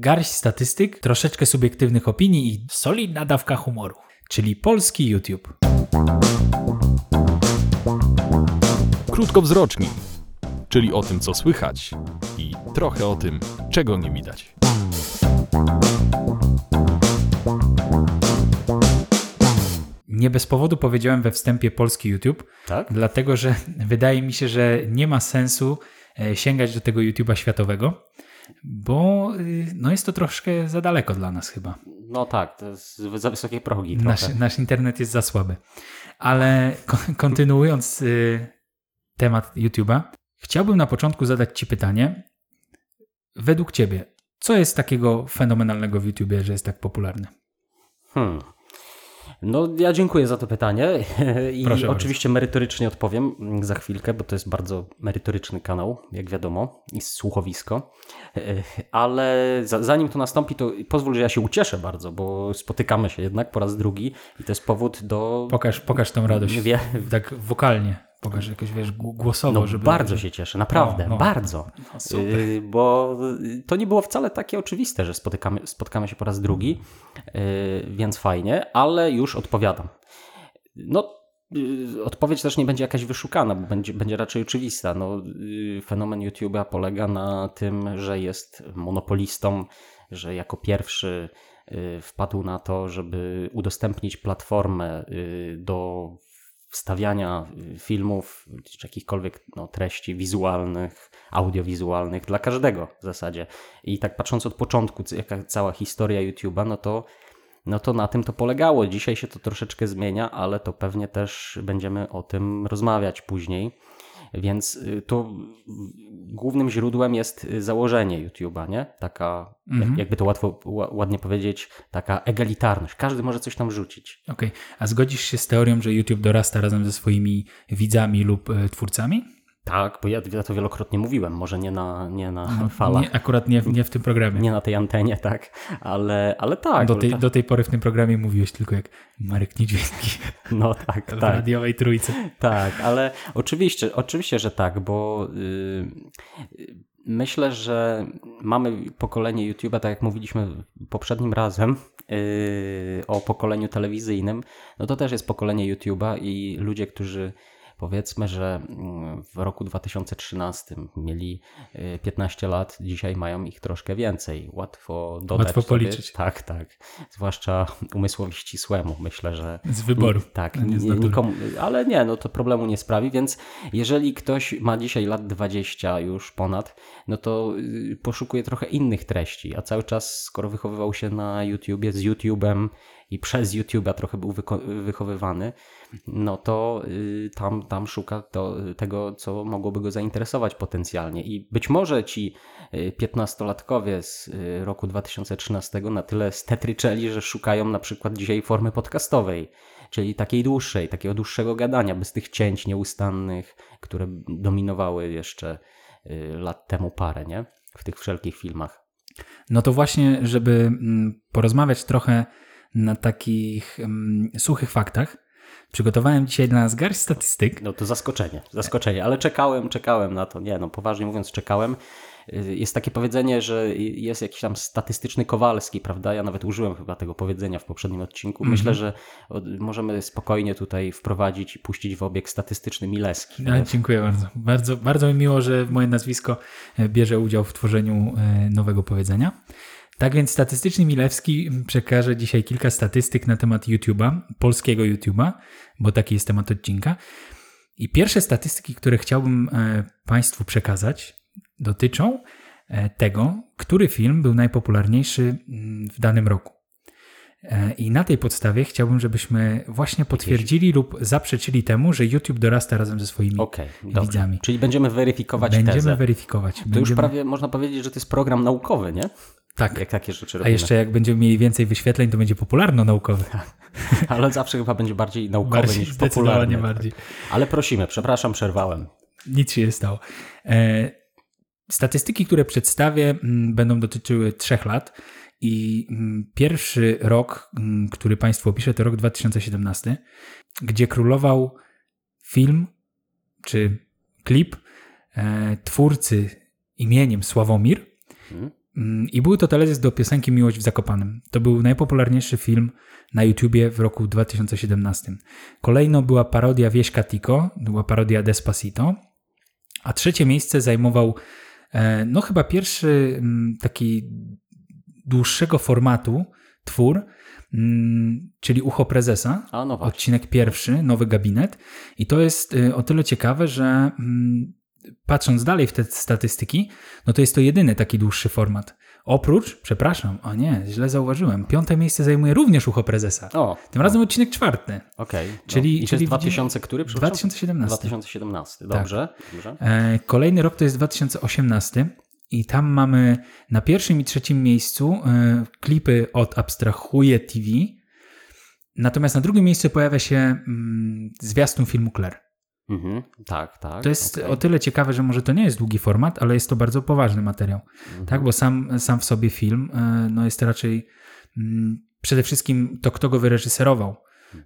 garść statystyk, troszeczkę subiektywnych opinii i solidna dawka humoru, czyli polski YouTube. Krótkowzroczni, czyli o tym, co słychać i trochę o tym, czego nie widać. Nie bez powodu powiedziałem we wstępie polski YouTube, Tak? dlatego że wydaje mi się, że nie ma sensu e, sięgać do tego YouTube'a światowego, bo y, no jest to troszkę za daleko dla nas chyba. No tak, to jest za wysokie progi. Nasz, nasz internet jest za słaby. Ale kon- kontynuując y, temat YouTube'a, chciałbym na początku zadać Ci pytanie. Według Ciebie, co jest takiego fenomenalnego w YouTubie, że jest tak popularny? Hmm. No, ja dziękuję za to pytanie i Proszę bardzo. oczywiście merytorycznie odpowiem za chwilkę, bo to jest bardzo merytoryczny kanał, jak wiadomo, i słuchowisko. E, Ale za- zanim to nastąpi, to pozwól, że ja się ucieszę bardzo, bo spotykamy się jednak po raz drugi i to jest powód do. Pokaż, pokaż tą radość. Wie- Tak wokalnie. Pokaż jakoś, wiesz, gł- głosowo, No, żeby... bardzo się cieszę, naprawdę, No, no. bardzo. No, super. Y, Bo to nie było wcale takie oczywiste, że spotykamy, spotkamy się po raz drugi, y, więc fajnie, ale już odpowiadam. No, y, odpowiedź też nie będzie jakaś wyszukana, bo będzie, będzie raczej oczywista. No, y, fenomen YouTube'a polega na tym, że jest monopolistą, że jako pierwszy y, wpadł na to, żeby udostępnić platformę y, do wstawiania y, filmów czy jakichkolwiek no, treści wizualnych, audiowizualnych dla każdego w zasadzie. I tak patrząc od początku, jaka cała historia YouTube'a, no to, no to na tym to polegało. Dzisiaj się to troszeczkę zmienia, ale to pewnie też będziemy o tym rozmawiać później. Więc y, to y, głównym źródłem jest y, założenie YouTube'a, nie? Taka, Mhm. jak, jakby to łatwo, ła- ładnie powiedzieć, taka egalitarność. Każdy może coś tam rzucić. Okej, a zgodzisz się z teorią, że YouTube dorasta razem ze swoimi widzami lub e, twórcami? Tak, bo ja, ja to wielokrotnie mówiłem, może nie na, nie na falach, Nie, akurat nie, w- nie w tym programie. nie na tej antenie, tak, ale, ale tak. do, bo tej, tak- do tej pory w tym programie mówiłeś tylko jak Marek Niedźwiecki No tak, w tak, radiowej trójce. tak, ale oczywiście, oczywiście, że tak, bo y, y, myślę, że mamy pokolenie YouTube'a, tak jak mówiliśmy poprzednim razem y, o pokoleniu telewizyjnym, no to też jest pokolenie YouTube'a i ludzie, którzy powiedzmy, że mm, w roku 2013 mieli y, 15 lat, dzisiaj mają ich troszkę więcej. Łatwo dodać Łatwo sobie. policzyć. Tak, tak. Zwłaszcza umysłowi ścisłemu. Myślę, że Z wyboru. tak, nie nikomu, ale nie, no to problemu nie sprawi, więc jeżeli ktoś ma dzisiaj lat 20 już ponad, no to y, poszukuje trochę innych treści, a cały czas, skoro wychowywał się na YouTubie, z YouTubem i przez YouTube'a trochę był wychowywany, no to y, tam, tam szuka to, tego, co mogłoby go zainteresować potencjalnie. I być może ci y, 15-latkowie z y, roku 2013 na tyle stetryczeli, że szukają na przykład dzisiaj formy podcastowej, czyli takiej dłuższej, takiego dłuższego gadania, bez tych cięć nieustannych, które dominowały jeszcze y, lat temu parę, nie? W tych wszelkich filmach. No to właśnie, żeby mm, porozmawiać trochę na takich mm, suchych faktach, przygotowałem dzisiaj dla nas garść statystyk. No to zaskoczenie, zaskoczenie, ale czekałem, czekałem na to. Nie, no poważnie mówiąc, czekałem. Y, Jest takie powiedzenie, że jest jakiś tam statystyczny Kowalski, prawda? Ja nawet użyłem chyba tego powiedzenia w poprzednim odcinku. Myślę, że możemy spokojnie tutaj wprowadzić i puścić w obieg statystyczny Mileski. Dziękuję bardzo. bardzo. Bardzo mi miło, że moje nazwisko e, bierze udział w tworzeniu e, nowego powiedzenia. Tak więc statystyczny Milewski przekaże dzisiaj kilka statystyk na temat YouTube'a, polskiego YouTube'a, bo taki jest temat odcinka. I pierwsze statystyki, które chciałbym e, Państwu przekazać, dotyczą e, tego, który film był najpopularniejszy mm, w danym roku. E, I na tej podstawie chciałbym, żebyśmy właśnie potwierdzili lub zaprzeczyli temu, że YouTube dorasta razem ze swoimi dobrze. widzami. Czyli będziemy weryfikować Będziemy tezę. weryfikować. To Będziemy... już prawie można powiedzieć, że to jest program naukowy, nie? Tak. Jak takie rzeczy A robimy. jeszcze jak będziemy mieli więcej wyświetleń, to będzie popularno-naukowy. Ale zawsze chyba będzie bardziej naukowy Bardziej, niż popularny. bardziej. Ale prosimy, przepraszam, przerwałem. Nic się nie stało. E, statystyki, które przedstawię, mm, będą dotyczyły trzech lat. I mm, pierwszy rok, mm, który Państwu opiszę, to rok 2017, gdzie królował film czy klip e, twórcy imieniem Sławomir, Mhm. I był to teledysk do piosenki Miłość w Zakopanem. To był najpopularniejszy film na YouTubie w roku 2017. Kolejno była parodia Wieśka Tico, była parodia Despacito, a trzecie miejsce zajmował e, no chyba pierwszy mm, taki dłuższego formatu twór, mm, czyli Ucho Prezesa, A no odcinek pierwszy, Nowy Gabinet. I to jest y, o tyle ciekawe, że mm, patrząc dalej w te statystyki, no to jest to jedyny taki dłuższy format. Oprócz, przepraszam, o nie, źle zauważyłem, piąte miejsce zajmuje również Ucho Prezesa. O, Tym razem odcinek czwarty, okej. No. Czyli- I to czyli jest 2000 który? przepraszam? 2017. 2017, dobrze. dobrze. E, Kolejny rok to jest 2018 i tam mamy na pierwszym i trzecim miejscu e, klipy od Abstrahuje TV. Natomiast na drugim miejscu pojawia się mm, zwiastun filmu Claire. Mhm, tak, tak. To jest okej. o tyle ciekawe, że może to nie jest długi format, ale jest to bardzo poważny materiał. Mhm. Tak, bo sam, sam w sobie film e, no jest raczej mm, przede wszystkim to, kto go wyreżyserował.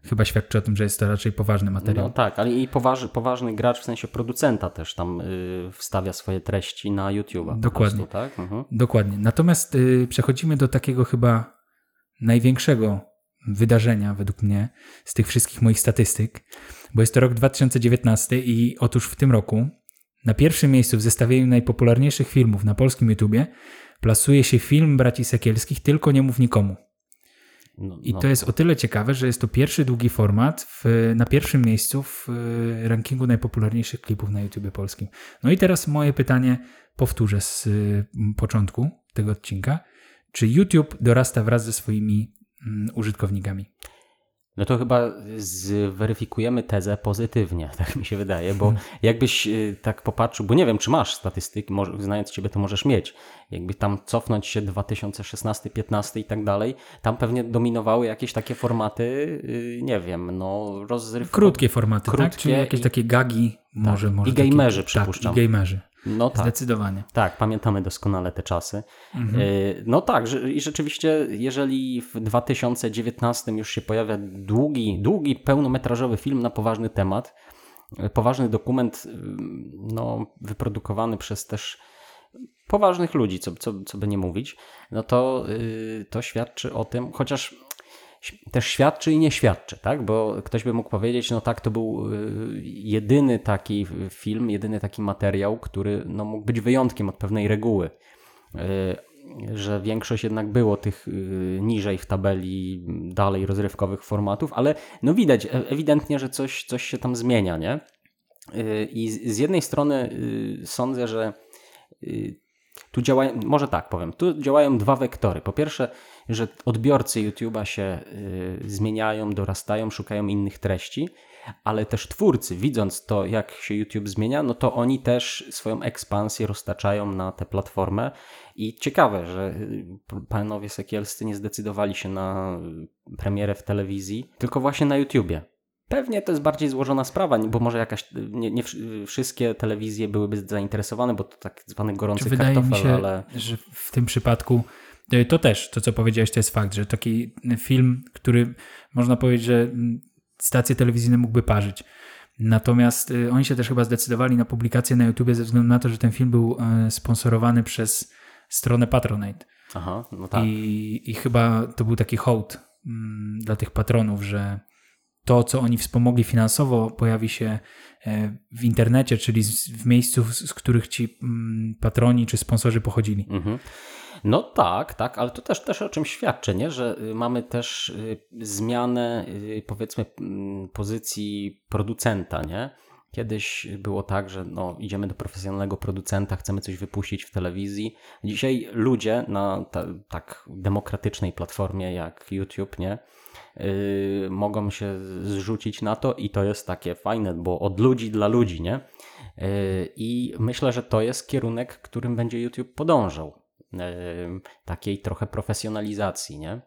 Chyba świadczy o tym, że jest to raczej poważny materiał. No tak, ale i poważ, poważny gracz w sensie producenta też tam y, wstawia swoje treści na YouTube'a. Dokładnie. Prostu, tak? Mhm. Dokładnie. Natomiast y, przechodzimy do takiego chyba największego wydarzenia według mnie z tych wszystkich moich statystyk, bo jest to rok 2019 i otóż w tym roku na pierwszym miejscu w zestawieniu najpopularniejszych filmów na polskim YouTubie plasuje się film Braci Sekielskich Tylko nie mów nikomu. No, I no. to jest o tyle ciekawe, że jest to pierwszy długi format w, na pierwszym miejscu w y, rankingu najpopularniejszych klipów na YouTube polskim. No i teraz moje pytanie powtórzę z y, początku tego odcinka. Czy YouTube dorasta wraz ze swoimi mm, użytkownikami? No to chyba zweryfikujemy tezę pozytywnie, tak mi się wydaje, bo jakbyś y, tak popatrzył, bo nie wiem, czy masz statystyki, może, znając Ciebie to możesz mieć, jakby tam cofnąć się 2016, 15 i tak dalej, tam pewnie dominowały jakieś takie formaty, y, nie wiem, no rozrywkowe. Krótkie formaty, tak? Krótkie Czyli jakieś i- takie gagi, może, może. I gamerzy, takie, przypuszczam. Tak, i gamerzy. No tak. Zdecydowanie. Tak, pamiętamy doskonale te czasy. Mhm. Y, No tak, i rzeczywiście, jeżeli w 2019 już się pojawia długi, długi, pełnometrażowy film na poważny temat, y, poważny dokument, y, no, wyprodukowany przez też poważnych ludzi, co, co, co by nie mówić, no to, to świadczy o tym, chociaż też świadczy i nie świadczy, tak? Bo ktoś by mógł powiedzieć, no tak, to był y, jedyny taki film, jedyny taki materiał, który no, mógł być wyjątkiem od pewnej reguły. Y, Że większość jednak było tych y, niżej w tabeli, dalej rozrywkowych formatów, ale no widać e- ewidentnie, że coś, coś się tam zmienia, nie? I z jednej strony sądzę, że tu działają, może tak powiem, tu działają dwa wektory. Po pierwsze, że odbiorcy YouTube'a się y, zmieniają, dorastają, szukają innych treści, ale też twórcy, widząc to, jak się YouTube zmienia, no to oni też swoją ekspansję roztaczają na tę platformę. I ciekawe, że y, panowie Sekielscy nie zdecydowali się na y, premierę w telewizji, tylko właśnie na YouTubie. Pewnie to jest bardziej złożona sprawa, bo może jakaś, nie, nie wszy- wszystkie telewizje byłyby zainteresowane, bo to tak zwany gorący Wydaje kartofel, mi się, ale... że w tym przypadku y, to też, to co powiedziałeś, to jest fakt, że taki film, który można powiedzieć, że mm, stacje telewizyjne mógłby parzyć. Natomiast y, oni się też chyba zdecydowali na publikację na YouTube ze względu na to, że ten film był y, sponsorowany przez stronę Patronite. Aha, no tak. I, I chyba to był taki hołd mm, dla tych patronów, że to, co oni wspomogli finansowo, pojawi się e, w internecie, czyli w miejscu, z, z których ci mm, patroni czy sponsorzy pochodzili. Mhm. No tak, tak, ale to też, też o czym świadczy, nie? że y, mamy też y, zmianę y, powiedzmy pozycji producenta, nie? Kiedyś było tak, że no, idziemy do profesjonalnego producenta, chcemy coś wypuścić w telewizji. Dzisiaj ludzie na ta, tak demokratycznej platformie jak YouTube, nie? Yy, mogą się zrzucić na to i to jest takie fajne, bo od ludzi dla ludzi, nie? Yy, I myślę, że to jest kierunek, którym będzie YouTube podążał. Takiej trochę profesjonalizacji, nie?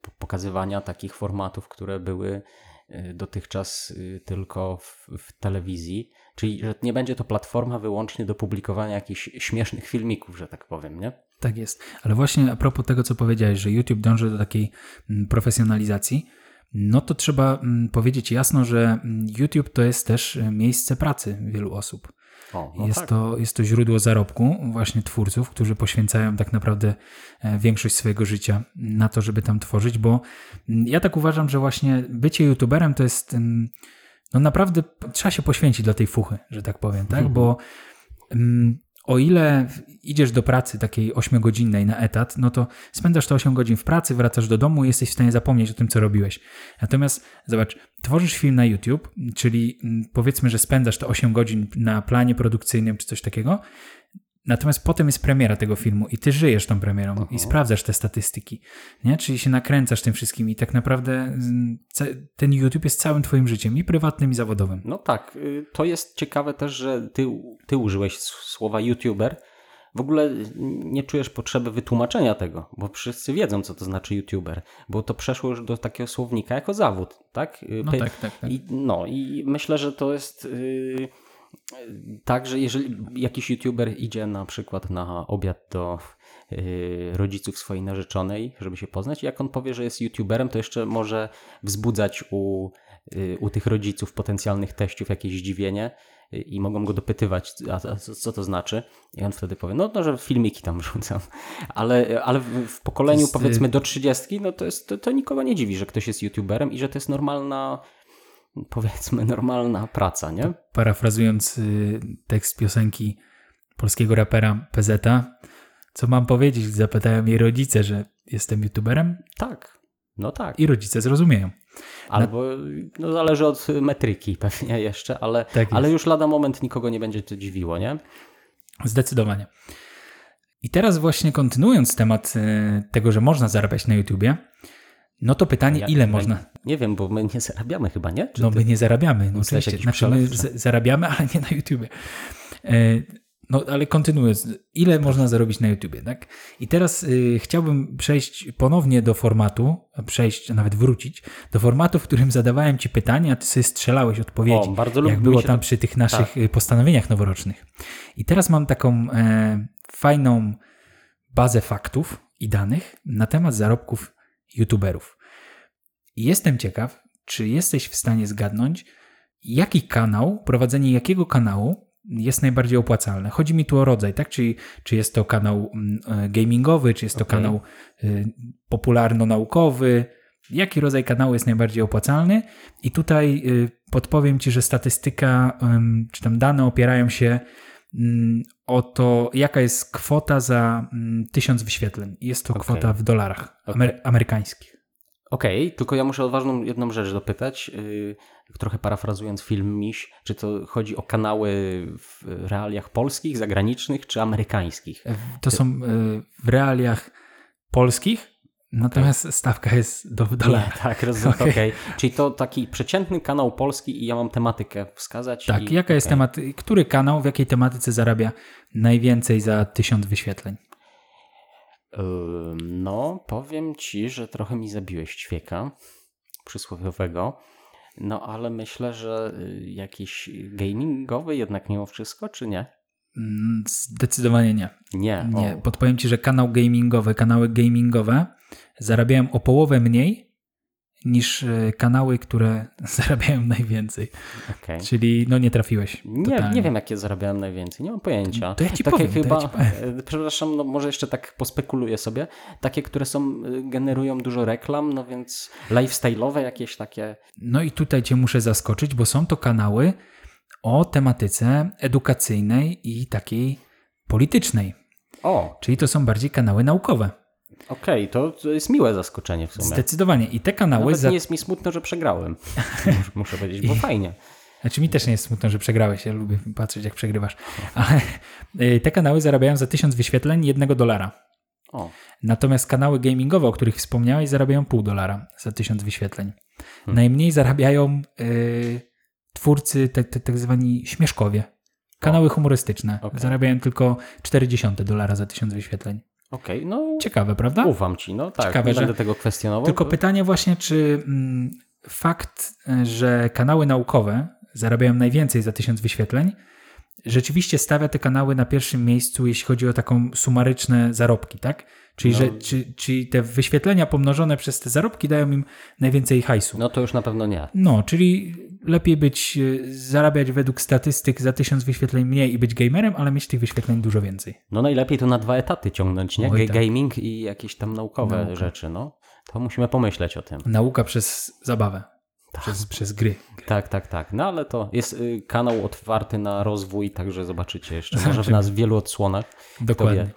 Po- pokazywania takich formatów, które były yy, dotychczas yy, tylko w, w telewizji. Czyli, że nie będzie to platforma wyłącznie do publikowania jakichś śmiesznych filmików, że tak powiem, nie? Tak jest. Ale właśnie a propos tego, co powiedziałeś, że YouTube dąży do takiej mm, profesjonalizacji, no to trzeba mm, powiedzieć jasno, że mm, YouTube to jest też e, miejsce pracy wielu osób. O, no jest, tak. to, jest to źródło zarobku właśnie twórców, którzy poświęcają tak naprawdę e, większość swojego życia na to, żeby tam tworzyć, bo mm, ja tak uważam, że właśnie bycie youtuberem to jest no naprawdę trzeba się poświęcić dla tej fuchy, że tak powiem, tak? Bo mm, o ile idziesz do pracy takiej 8-godzinnej na etat, no to spędzasz te 8 godzin w pracy, wracasz do domu i jesteś w stanie zapomnieć o tym, co robiłeś. Natomiast zobacz, tworzysz film na YouTube, czyli mm, powiedzmy, że spędzasz te 8 godzin na planie produkcyjnym czy coś takiego, Natomiast potem jest premiera tego filmu i ty żyjesz tą premierą i sprawdzasz te statystyki, nie? Czyli się nakręcasz tym wszystkim i tak naprawdę ten YouTube jest całym twoim życiem i prywatnym i zawodowym. No tak, y, to jest ciekawe też, że ty, ty użyłeś słowa youtuber. W ogóle nie czujesz potrzeby wytłumaczenia tego, bo wszyscy wiedzą, co to znaczy youtuber, bo to przeszło już do takiego słownika jako zawód, tak? Y, No tak, tak, tak. I, no i myślę, że to jest yy, tak, że jeżeli jakiś youtuber idzie na przykład na obiad do yy, rodziców swojej narzeczonej, żeby się poznać, i jak on powie, że jest youtuberem, to jeszcze może wzbudzać u, yy, u tych rodziców potencjalnych teściów jakieś zdziwienie yy, i mogą go dopytywać, a, co, to znaczy? I on wtedy powie, no, no że filmiki tam wrzucam. Ale, ale w, pokoleniu jest, powiedzmy do 30, no to, jest, to, to nikogo nie dziwi, że ktoś jest youtuberem i że to jest normalna powiedzmy normalna praca, nie? Parafrazując y, tekst piosenki polskiego rapera PZ, co mam powiedzieć? Zapytają jej rodzice, że jestem youtuberem Tak. No tak. i rodzice zrozumieją. Albo no, zależy od metryki pewnie jeszcze, ale, Tak ale już lada moment nikogo nie będzie to dziwiło, nie? Zdecydowanie. I teraz właśnie kontynuując temat y, tego, że można zarabiać na YouTubie, no to pytanie, Ja- ile ja można? Nie wiem, bo my nie zarabiamy chyba, nie? Czy No ty- my nie zarabiamy, no oczywiście. Znaczy my zarabiamy, ale nie na YouTubie. E, No ale kontynuując, ile można zarobić na YouTubie, tak? I teraz y, chciałbym przejść ponownie do formatu, przejść, a nawet wrócić, do formatu, w którym zadawałem Ci pytania, a Ty sobie strzelałeś odpowiedzi, O, bardzo jak było tam to- przy tych naszych y, postanowieniach noworocznych. I teraz mam taką e, fajną bazę faktów i danych na temat zarobków YouTuberów. Jestem ciekaw, czy jesteś w stanie zgadnąć, jaki kanał, prowadzenie jakiego kanału jest najbardziej opłacalne. Chodzi mi tu o rodzaj, tak? Czyli czy jest to kanał mm, e, gamingowy, czy jest to kanał y, popularno-naukowy, jaki rodzaj kanału jest najbardziej opłacalny. I tutaj y, podpowiem Ci, że statystyka, czy tam dane opierają się o to, jaka jest kwota za mm, tysiąc wyświetleń. Jest to Okej. kwota w dolarach amery- amerykańskich. Okej, tylko ja muszę o ważną jedną rzecz dopytać, yy, trochę parafrazując film Miś, czy to chodzi o kanały w realiach polskich, zagranicznych czy amerykańskich? To są y, w realiach polskich, natomiast stawka jest do. Nie, tak, rozumiem. Okej. Okej. Czyli to taki przeciętny kanał polski i ja mam tematykę wskazać. Tak, i... jaka jest okej. temat, który kanał w jakiej tematyce zarabia najwięcej za tysiąc wyświetleń? No, powiem ci, że trochę mi zabiłeś ćwieka przysłowiowego. No, ale myślę, że y, jakiś gamingowy jednak mimo wszystko, czy nie? Mm, Zdecydowanie nie. Nie. Nie, O, podpowiem Ci, że kanał gamingowy, kanały gamingowe zarabiają o połowę mniej niż e, kanały, które zarabiają najwięcej. okej. Czyli no nie trafiłeś. Nie, totalnie. nie wiem, jakie zarabiałem najwięcej, nie mam pojęcia. To ja ci takie powiem, to ja chyba, ci powiem. e, przepraszam, no może jeszcze tak pospekuluję sobie. Takie, które są, y, generują dużo reklam, no więc lifestyle'owe jakieś takie. No i tutaj Cię muszę zaskoczyć, bo są to kanały o tematyce edukacyjnej i takiej politycznej. O, Czyli to są bardziej kanały naukowe. okej, to, to jest miłe zaskoczenie w sumie. Zdecydowanie. I te kanały... Nawet Za... nie jest mi smutno, że przegrałem. Muszę- Muszę powiedzieć, bo fajnie. Znaczy mi też nie jest smutno, że przegrałeś. Ja lubię patrzeć, jak przegrywasz. Ale y, te kanały zarabiają za tysiąc wyświetleń jednego dolara. O, Natomiast kanały gamingowe, o których wspomniałeś, zarabiają pół dolara za tysiąc wyświetleń. Hmm. Najmniej zarabiają y, twórcy, tak te, tak zwani śmieszkowie. Kanały humorystyczne. Okej. Zarabiają tylko 0,4 dolara za tysiąc wyświetleń. okej, no Ciekawe, prawda? ufam ci, no tak, Ciekawe, nie że- będę tego kwestionował. Tylko pytanie właśnie, czy mm, fakt, y, że kanały naukowe zarabiają najwięcej za tysiąc wyświetleń, rzeczywiście stawia te kanały na pierwszym miejscu, jeśli chodzi o taką sumaryczne zarobki, tak? Czyli, No. że, czy, czyli te wyświetlenia pomnożone przez te zarobki dają im najwięcej hajsu. No to już na pewno nie. No, czyli lepiej być, e, zarabiać według statystyk za tysiąc wyświetleń mniej i być gamerem, ale mieć tych wyświetleń dużo więcej. No najlepiej to na dwa etaty ciągnąć, nie? Oj, tak. Gaming i jakieś tam naukowe Nauka. rzeczy, no. To musimy pomyśleć o tym. Nauka przez zabawę, przez, przez gry. Tak, tak, tak. No ale to jest y, kanał otwarty na rozwój, także zobaczycie jeszcze. Może w nas w wielu odsłonach. Dokładnie.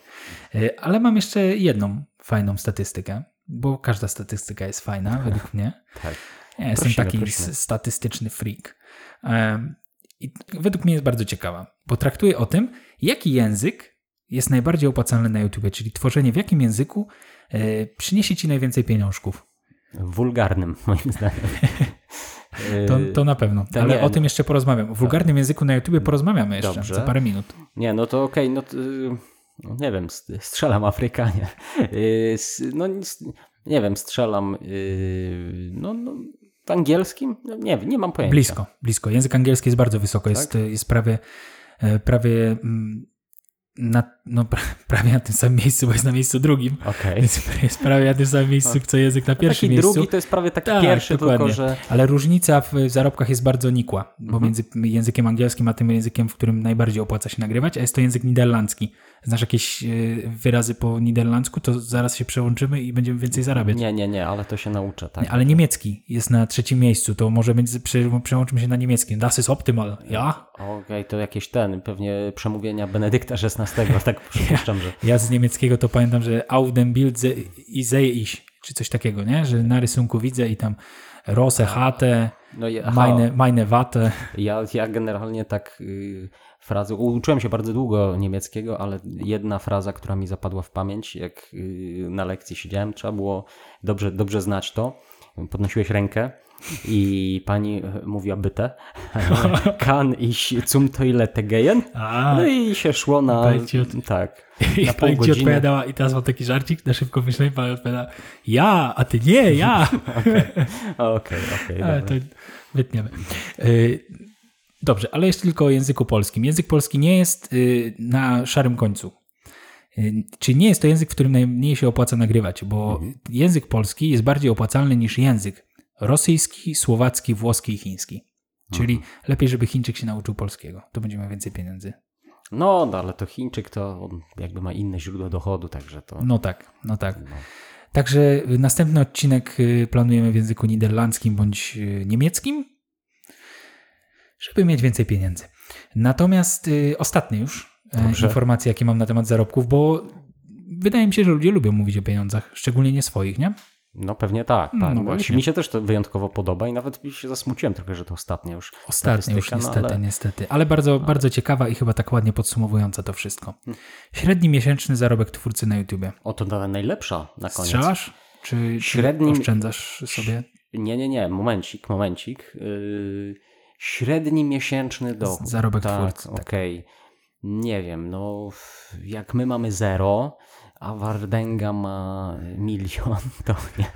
E, Ale mam jeszcze jedną fajną statystykę, bo każda statystyka jest fajna według mnie. Tak. Ja jestem Prosimy, taki prosimy. statystyczny freak. I według mnie jest bardzo ciekawa, bo traktuje o tym, jaki język jest najbardziej opłacalny na YouTube, czyli tworzenie w jakim języku e, przyniesie ci najwięcej pieniążków. Wulgarnym, moim zdaniem. To, to na pewno, ale nie, o no. tym jeszcze porozmawiam. O wulgarnym języku na YouTube porozmawiamy jeszcze Dobrze. za parę minut. Nie, no to okej, no to, y, no nie wiem, st- strzelam Afrykanie. Y, No nic- nie wiem, strzelam y, no, no, w angielskim? No, nie nie mam pojęcia. Blisko, blisko. Język angielski jest bardzo wysoko, jest, Tak? jest prawie, e, prawie mm, na, no, pra- prawie na tym samym miejscu, bo jest na miejscu drugim. Okej. Jest, jest prawie na tym samym miejscu, co język na pierwszym Taki miejscu. drugi to jest prawie taki Tak, pierwszy, dokładnie. tylko że... Ale różnica w zarobkach jest bardzo nikła, bo Mhm. między językiem angielskim a tym językiem, w którym najbardziej opłaca się nagrywać, a jest to język niderlandzki. Znasz jakieś e, wyrazy po niderlandzku, to zaraz się przełączymy i będziemy więcej zarabiać. Nie, nie, nie, ale to się nauczę, tak. Nie, Ale niemiecki jest na trzecim miejscu, to może prze, przełączymy się na niemiecki. Das ist optimal, ja? Okej, to jakieś ten, pewnie przemówienia Benedykta XVI, tak przypuszczam, że... Ja z niemieckiego to pamiętam, że auf dem Bild i sehe ich, czy coś takiego, nie? Że na rysunku widzę i tam Rose, Hate, No, aha, meine, meine Wate. Ja, ja generalnie tak y, frazę, uczyłem się bardzo długo niemieckiego, ale jedna fraza, która mi zapadła w pamięć, jak y, na lekcji siedziałem, trzeba było dobrze, dobrze znać to. Podnosiłeś rękę i pani y, mówiła byte. Kann ich zum Toilette gehen? No i się szło na... Tak. i na pani ci odpowiadała i teraz mam taki żarcik, na szybko myślę, i pani odpowiada, ja, a ty nie, ja. Okej, okej, Ale dobra. to wytniemy. Y, Dobrze, ale jeszcze tylko o języku polskim. Język polski nie jest y, na szarym końcu. Y, Czyli nie jest to język, w którym najmniej się opłaca nagrywać, bo język polski jest bardziej opłacalny niż język rosyjski, słowacki, włoski i chiński. Czyli lepiej, żeby Chińczyk się nauczył polskiego. To będzie miał więcej pieniędzy. No, no, ale to Chińczyk to jakby ma inne źródło dochodu, także to... No tak, no tak. Także y, następny odcinek y, planujemy w języku niderlandzkim bądź y, niemieckim, żeby mieć więcej pieniędzy. Natomiast y, ostatnie już e, Dobrze. informacje, jakie mam na temat zarobków, bo wydaje mi się, że ludzie lubią mówić o pieniądzach, szczególnie nie swoich, nie? No pewnie tak, tak. No No właśnie. Mi się też to wyjątkowo podoba i nawet się zasmuciłem trochę, że to ostatnie już. Ostatnio już no niestety, ale- niestety. Ale bardzo, bardzo ciekawa i chyba tak ładnie podsumowująca to wszystko. Hmm. Średni miesięczny zarobek twórcy na YouTubie. O, to nawet najlepsza na koniec. Strzelasz? Czy, Średnim- oszczędzasz sobie? Nie, nie, nie, momencik, momencik. Yy, średni miesięczny dochód. zarobek tak, twórcy, tak. Okej. Nie wiem, no jak my mamy zero, a Wardenga ma milion, to nie.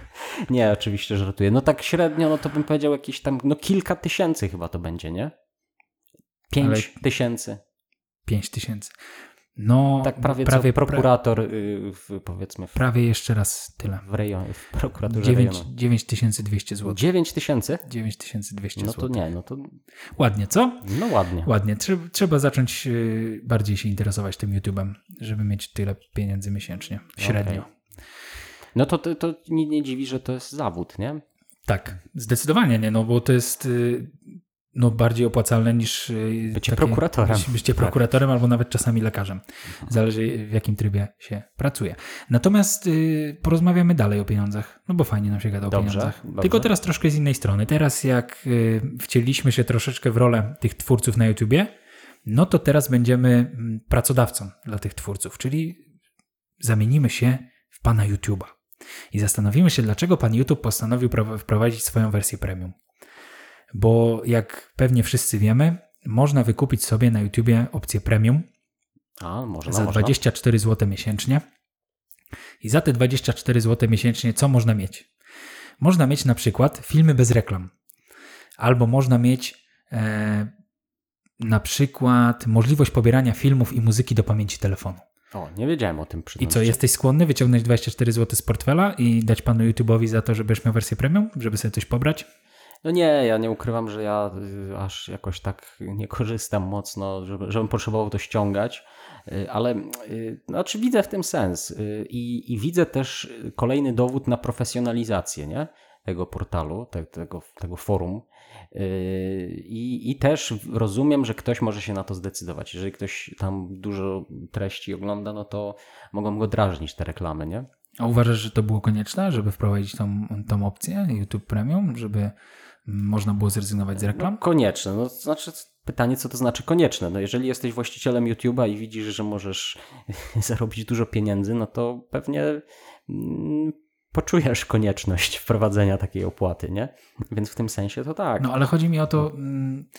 Nie, oczywiście żartuję. No tak średnio, no to bym powiedział jakieś tam, no kilka tysięcy chyba to będzie, nie? Pięć Ale- tysięcy. 5 tysięcy. No, Tak prawie, prawie, co prokurator y, w, powiedzmy w, prawie jeszcze raz tyle. w rejonie, w prokuraturze 9, rejonu. 9200 zł. 9 tysięcy? 9200 No zł. to nie, no to Ładnie, co? no ładnie. Ładnie. Trzeba, trzeba zacząć y, bardziej się interesować tym YouTube'em, żeby mieć tyle pieniędzy miesięcznie. Średnio. Okej. No to, to, to nie, nie dziwi, że to jest zawód, nie? Tak, zdecydowanie nie, no bo to jest y, no, bardziej opłacalne niż y, Bycie prokuratorem. Bycie, Tak. prokuratorem albo nawet czasami lekarzem. Zależy w jakim trybie się pracuje. Natomiast y, porozmawiamy dalej o pieniądzach, no bo fajnie nam się gada o Dobrze, pieniądzach. dobrze. Tylko teraz troszkę z innej strony. Teraz jak y, wcieliliśmy się troszeczkę w rolę tych twórców na YouTubie, no to teraz będziemy mm, pracodawcą dla tych twórców, czyli zamienimy się w pana YouTube'a. I zastanowimy się, dlaczego pan YouTube postanowił wprowadzić swoją wersję premium. Bo jak pewnie wszyscy wiemy, można wykupić sobie na YouTubie opcję premium A, może, no, za można. 24 zł miesięcznie. I za te 24 zł miesięcznie co można mieć? Można mieć na przykład filmy bez reklam. Albo można mieć e, na przykład możliwość pobierania filmów i muzyki do pamięci telefonu. O, nie wiedziałem o tym I co, jesteś skłonny wyciągnąć 24 zł z portfela i dać panu YouTube'owi za to, żebyś miał wersję premium, żeby sobie coś pobrać? No nie, ja nie ukrywam, że ja y, aż jakoś tak nie korzystam mocno, żeby, żebym potrzebował to ściągać, y, ale y, znaczy widzę w tym sens i, i widzę też kolejny dowód na profesjonalizację nie? tego portalu, te, tego, tego forum. I, I też rozumiem, że ktoś może się na to zdecydować. Jeżeli ktoś tam dużo treści ogląda, no to mogą go drażnić te reklamy, nie? A uważasz, że to było konieczne, żeby wprowadzić tą, tą opcję YouTube Premium, żeby można było zrezygnować z reklam? No, konieczne. No, to znaczy pytanie, co to znaczy konieczne. No, jeżeli jesteś właścicielem YouTube'a i widzisz, że możesz zarobić dużo pieniędzy, no to pewnie mm, poczujesz konieczność wprowadzenia takiej opłaty, nie? Więc w tym sensie to tak. No ale chodzi mi o to, mm,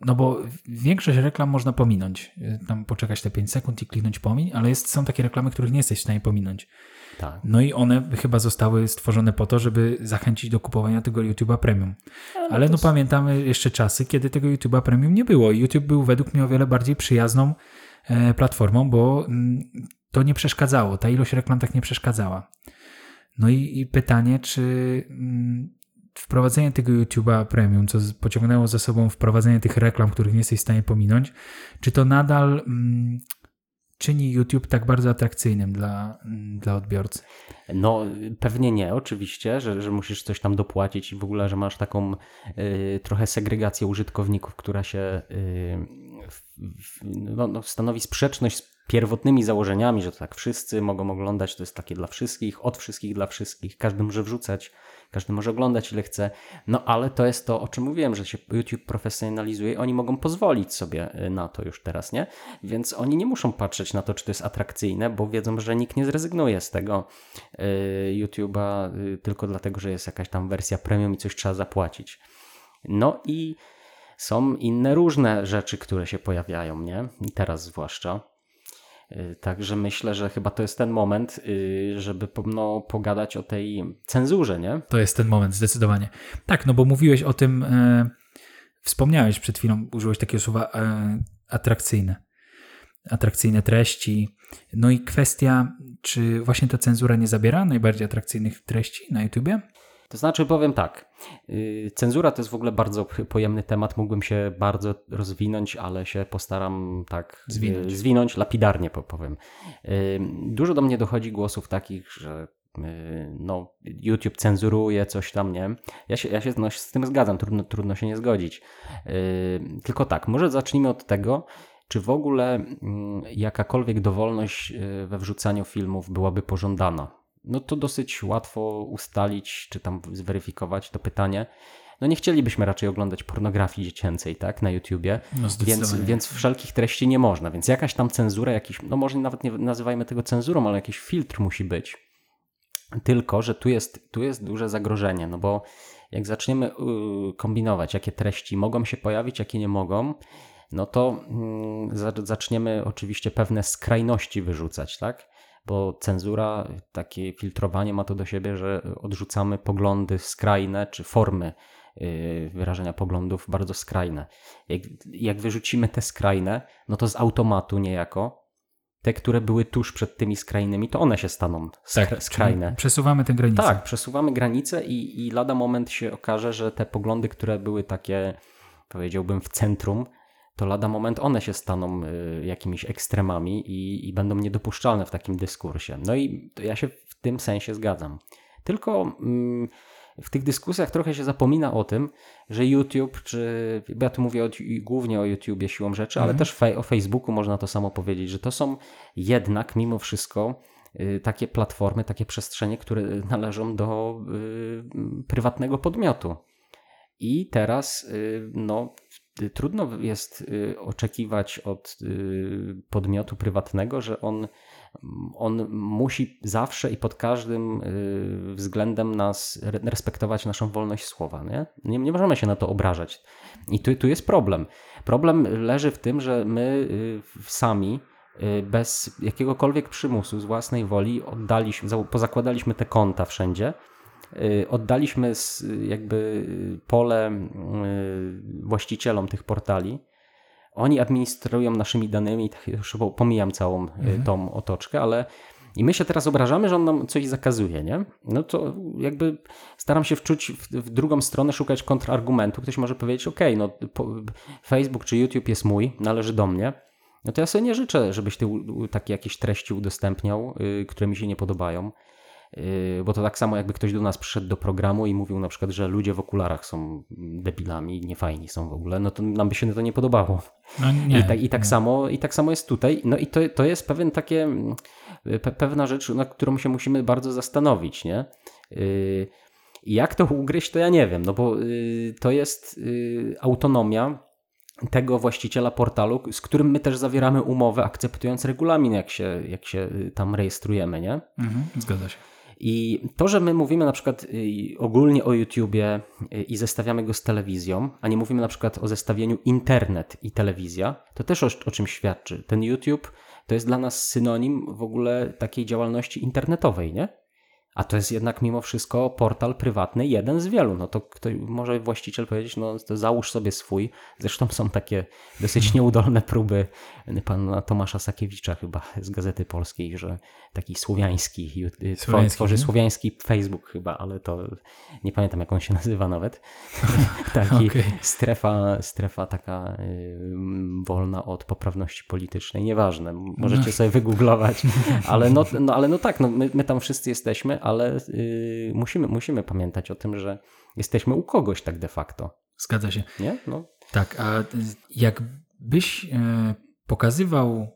no bo większość reklam można pominąć. Tam poczekać te 5 sekund i kliknąć pomiń, ale jest, są takie reklamy, których nie jesteś w stanie pominąć. Tak. No i one chyba zostały stworzone po to, żeby zachęcić do kupowania tego YouTube'a Premium. No, Ale no pamiętamy jeszcze czasy, kiedy tego YouTube'a Premium nie było. YouTube był według mnie o wiele bardziej przyjazną e, platformą, bo mm, to nie przeszkadzało. Ta ilość reklam tak nie przeszkadzała. No i, i pytanie, czy mm, wprowadzenie tego YouTube'a Premium, co pociągnęło za sobą wprowadzenie tych reklam, których nie jesteś w stanie pominąć, czy to nadal mm, czyni YouTube tak bardzo atrakcyjnym dla, dla odbiorcy? No, pewnie nie, oczywiście, że, że musisz coś tam dopłacić i w ogóle, że masz taką y, trochę segregację użytkowników, która się y, no, no, stanowi sprzeczność z pierwotnymi założeniami, że to tak wszyscy mogą oglądać, to jest takie dla wszystkich, od wszystkich dla wszystkich, każdy może wrzucać każdy może oglądać ile chce. No ale to jest to, o czym mówiłem, że się YouTube profesjonalizuje i oni mogą pozwolić sobie y, na to już teraz, nie? Więc oni nie muszą patrzeć na to, czy to jest atrakcyjne, bo wiedzą, że nikt nie zrezygnuje z tego y, YouTube'a y, tylko dlatego, że jest jakaś tam wersja premium i coś trzeba zapłacić. No i są inne różne rzeczy, które się pojawiają, nie? Teraz zwłaszcza. Y, także myślę, że chyba to jest ten moment, y, żeby no, pogadać o tej cenzurze, nie? To jest ten moment, zdecydowanie. Tak, no bo mówiłeś o tym, e, wspomniałeś przed chwilą, użyłeś takiego słowa e, atrakcyjne. Atrakcyjne treści. No i kwestia, czy właśnie ta cenzura nie zabiera najbardziej atrakcyjnych treści na YouTubie? To znaczy, powiem tak. Y, cenzura to jest w ogóle bardzo pojemny temat. Mógłbym się bardzo rozwinąć, ale się postaram tak y, zwinąć, zwinąć lapidarnie powiem. Y, dużo do mnie dochodzi głosów takich, że no, YouTube cenzuruje coś tam, nie? Ja się, ja się no, z tym zgadzam, trudno, trudno się nie zgodzić. Tylko tak, może zacznijmy od tego, czy w ogóle mm, jakakolwiek dowolność we wrzucaniu filmów byłaby pożądana no to dosyć łatwo ustalić, czy tam zweryfikować to pytanie. No nie chcielibyśmy raczej oglądać pornografii dziecięcej, tak, na YouTubie, no więc, więc wszelkich treści nie można, więc jakaś tam cenzura, jakiś, no może nawet nie nazywajmy tego cenzurą, ale jakiś filtr musi być. Tylko, że tu jest, tu jest duże zagrożenie, no bo jak zaczniemy y, kombinować, jakie treści mogą się pojawić, jakie nie mogą, no to mm, zaczniemy oczywiście pewne skrajności wyrzucać, tak? Bo cenzura, takie filtrowanie ma to do siebie, że odrzucamy poglądy skrajne czy formy y, wyrażenia poglądów bardzo skrajne. Jak, jak wyrzucimy te skrajne, no to z automatu niejako te, które były tuż przed tymi skrajnymi, to one się staną skra tak, skrajne. Przesuwamy tę granicę. Tak, przesuwamy granicę i, i lada moment się okaże, że te poglądy, które były takie, powiedziałbym, w centrum, to lada moment one się staną y, jakimiś ekstremami i, i będą niedopuszczalne w takim dyskursie. No i ja się w tym sensie zgadzam. Tylko mm, w tych dyskusjach trochę się zapomina o tym, że YouTube, czy ja tu mówię o, głównie o YouTubie siłą rzeczy, mhm. ale też o Facebooku można to samo powiedzieć, że to są jednak mimo wszystko y, takie platformy, takie przestrzenie, które należą do y, prywatnego podmiotu. I teraz no, trudno jest y, oczekiwać od y, podmiotu prywatnego, że on, on musi zawsze i pod każdym y, względem nas respektować naszą wolność słowa. Nie, nie, nie możemy się na to obrażać. I tu, tu jest problem. Problem leży w tym, że my sami bez jakiegokolwiek przymusu, z własnej woli oddaliśmy, pozakładaliśmy te konta wszędzie Y, oddaliśmy jakby pole y, właścicielom tych portali. oni administrują naszymi danymi, tak już pomijam całą y, Mhm. tą otoczkę, ale i my się teraz obrażamy, że on nam coś zakazuje, nie? No to jakby staram się wczuć w, w drugą stronę, szukać kontrargumentu. Ktoś może powiedzieć, ok, no Facebook czy YouTube jest mój, należy do mnie. No to ja sobie nie życzę, żebyś ty takie jakieś treści udostępniał, y, które mi się nie podobają. Y, bo to tak samo jakby ktoś do nas przyszedł do programu i mówił na przykład, że ludzie w okularach są debilami, niefajni są w ogóle, no to nam by się to nie podobało. No nie, I, tak, i, tak nie. samo, I tak samo jest tutaj. No i to, to jest pewien takie, mm, pe, pewna rzecz, nad którą się musimy bardzo zastanowić, nie? Yy, jak to ugryźć, to ja nie wiem, no bo yy, to jest yy, autonomia tego właściciela portalu, z którym my też zawieramy umowę, akceptując regulamin, jak się, jak się y, tam rejestrujemy, nie? Mhm, zgadza się. I to, że my mówimy na przykład y, ogólnie o YouTubie y, i zestawiamy go z telewizją, a nie mówimy na przykład o zestawieniu internet i telewizja, to też o, o czym świadczy. Ten YouTube to jest dla nas synonim w ogóle takiej działalności internetowej, nie? A to jest jednak mimo wszystko portal prywatny, jeden z wielu. No to ktoś, może właściciel powiedzieć, no to załóż sobie swój. Zresztą są takie dosyć nieudolne próby pana Tomasza Sakiewicza chyba z Gazety Polskiej, że taki słowiański, Słowiański, tworzy nie? słowiański Facebook chyba, ale to nie pamiętam jak on się nazywa nawet. taki Okej. strefa, strefa taka wolna od poprawności politycznej, nieważne, możecie No. sobie wygooglować, ale no, no, ale no tak, no, my, my tam wszyscy jesteśmy, ale y, musimy, musimy pamiętać o tym, że jesteśmy u kogoś tak de facto, Zgadza się. nie? No, Tak, a jakbyś e, pokazywał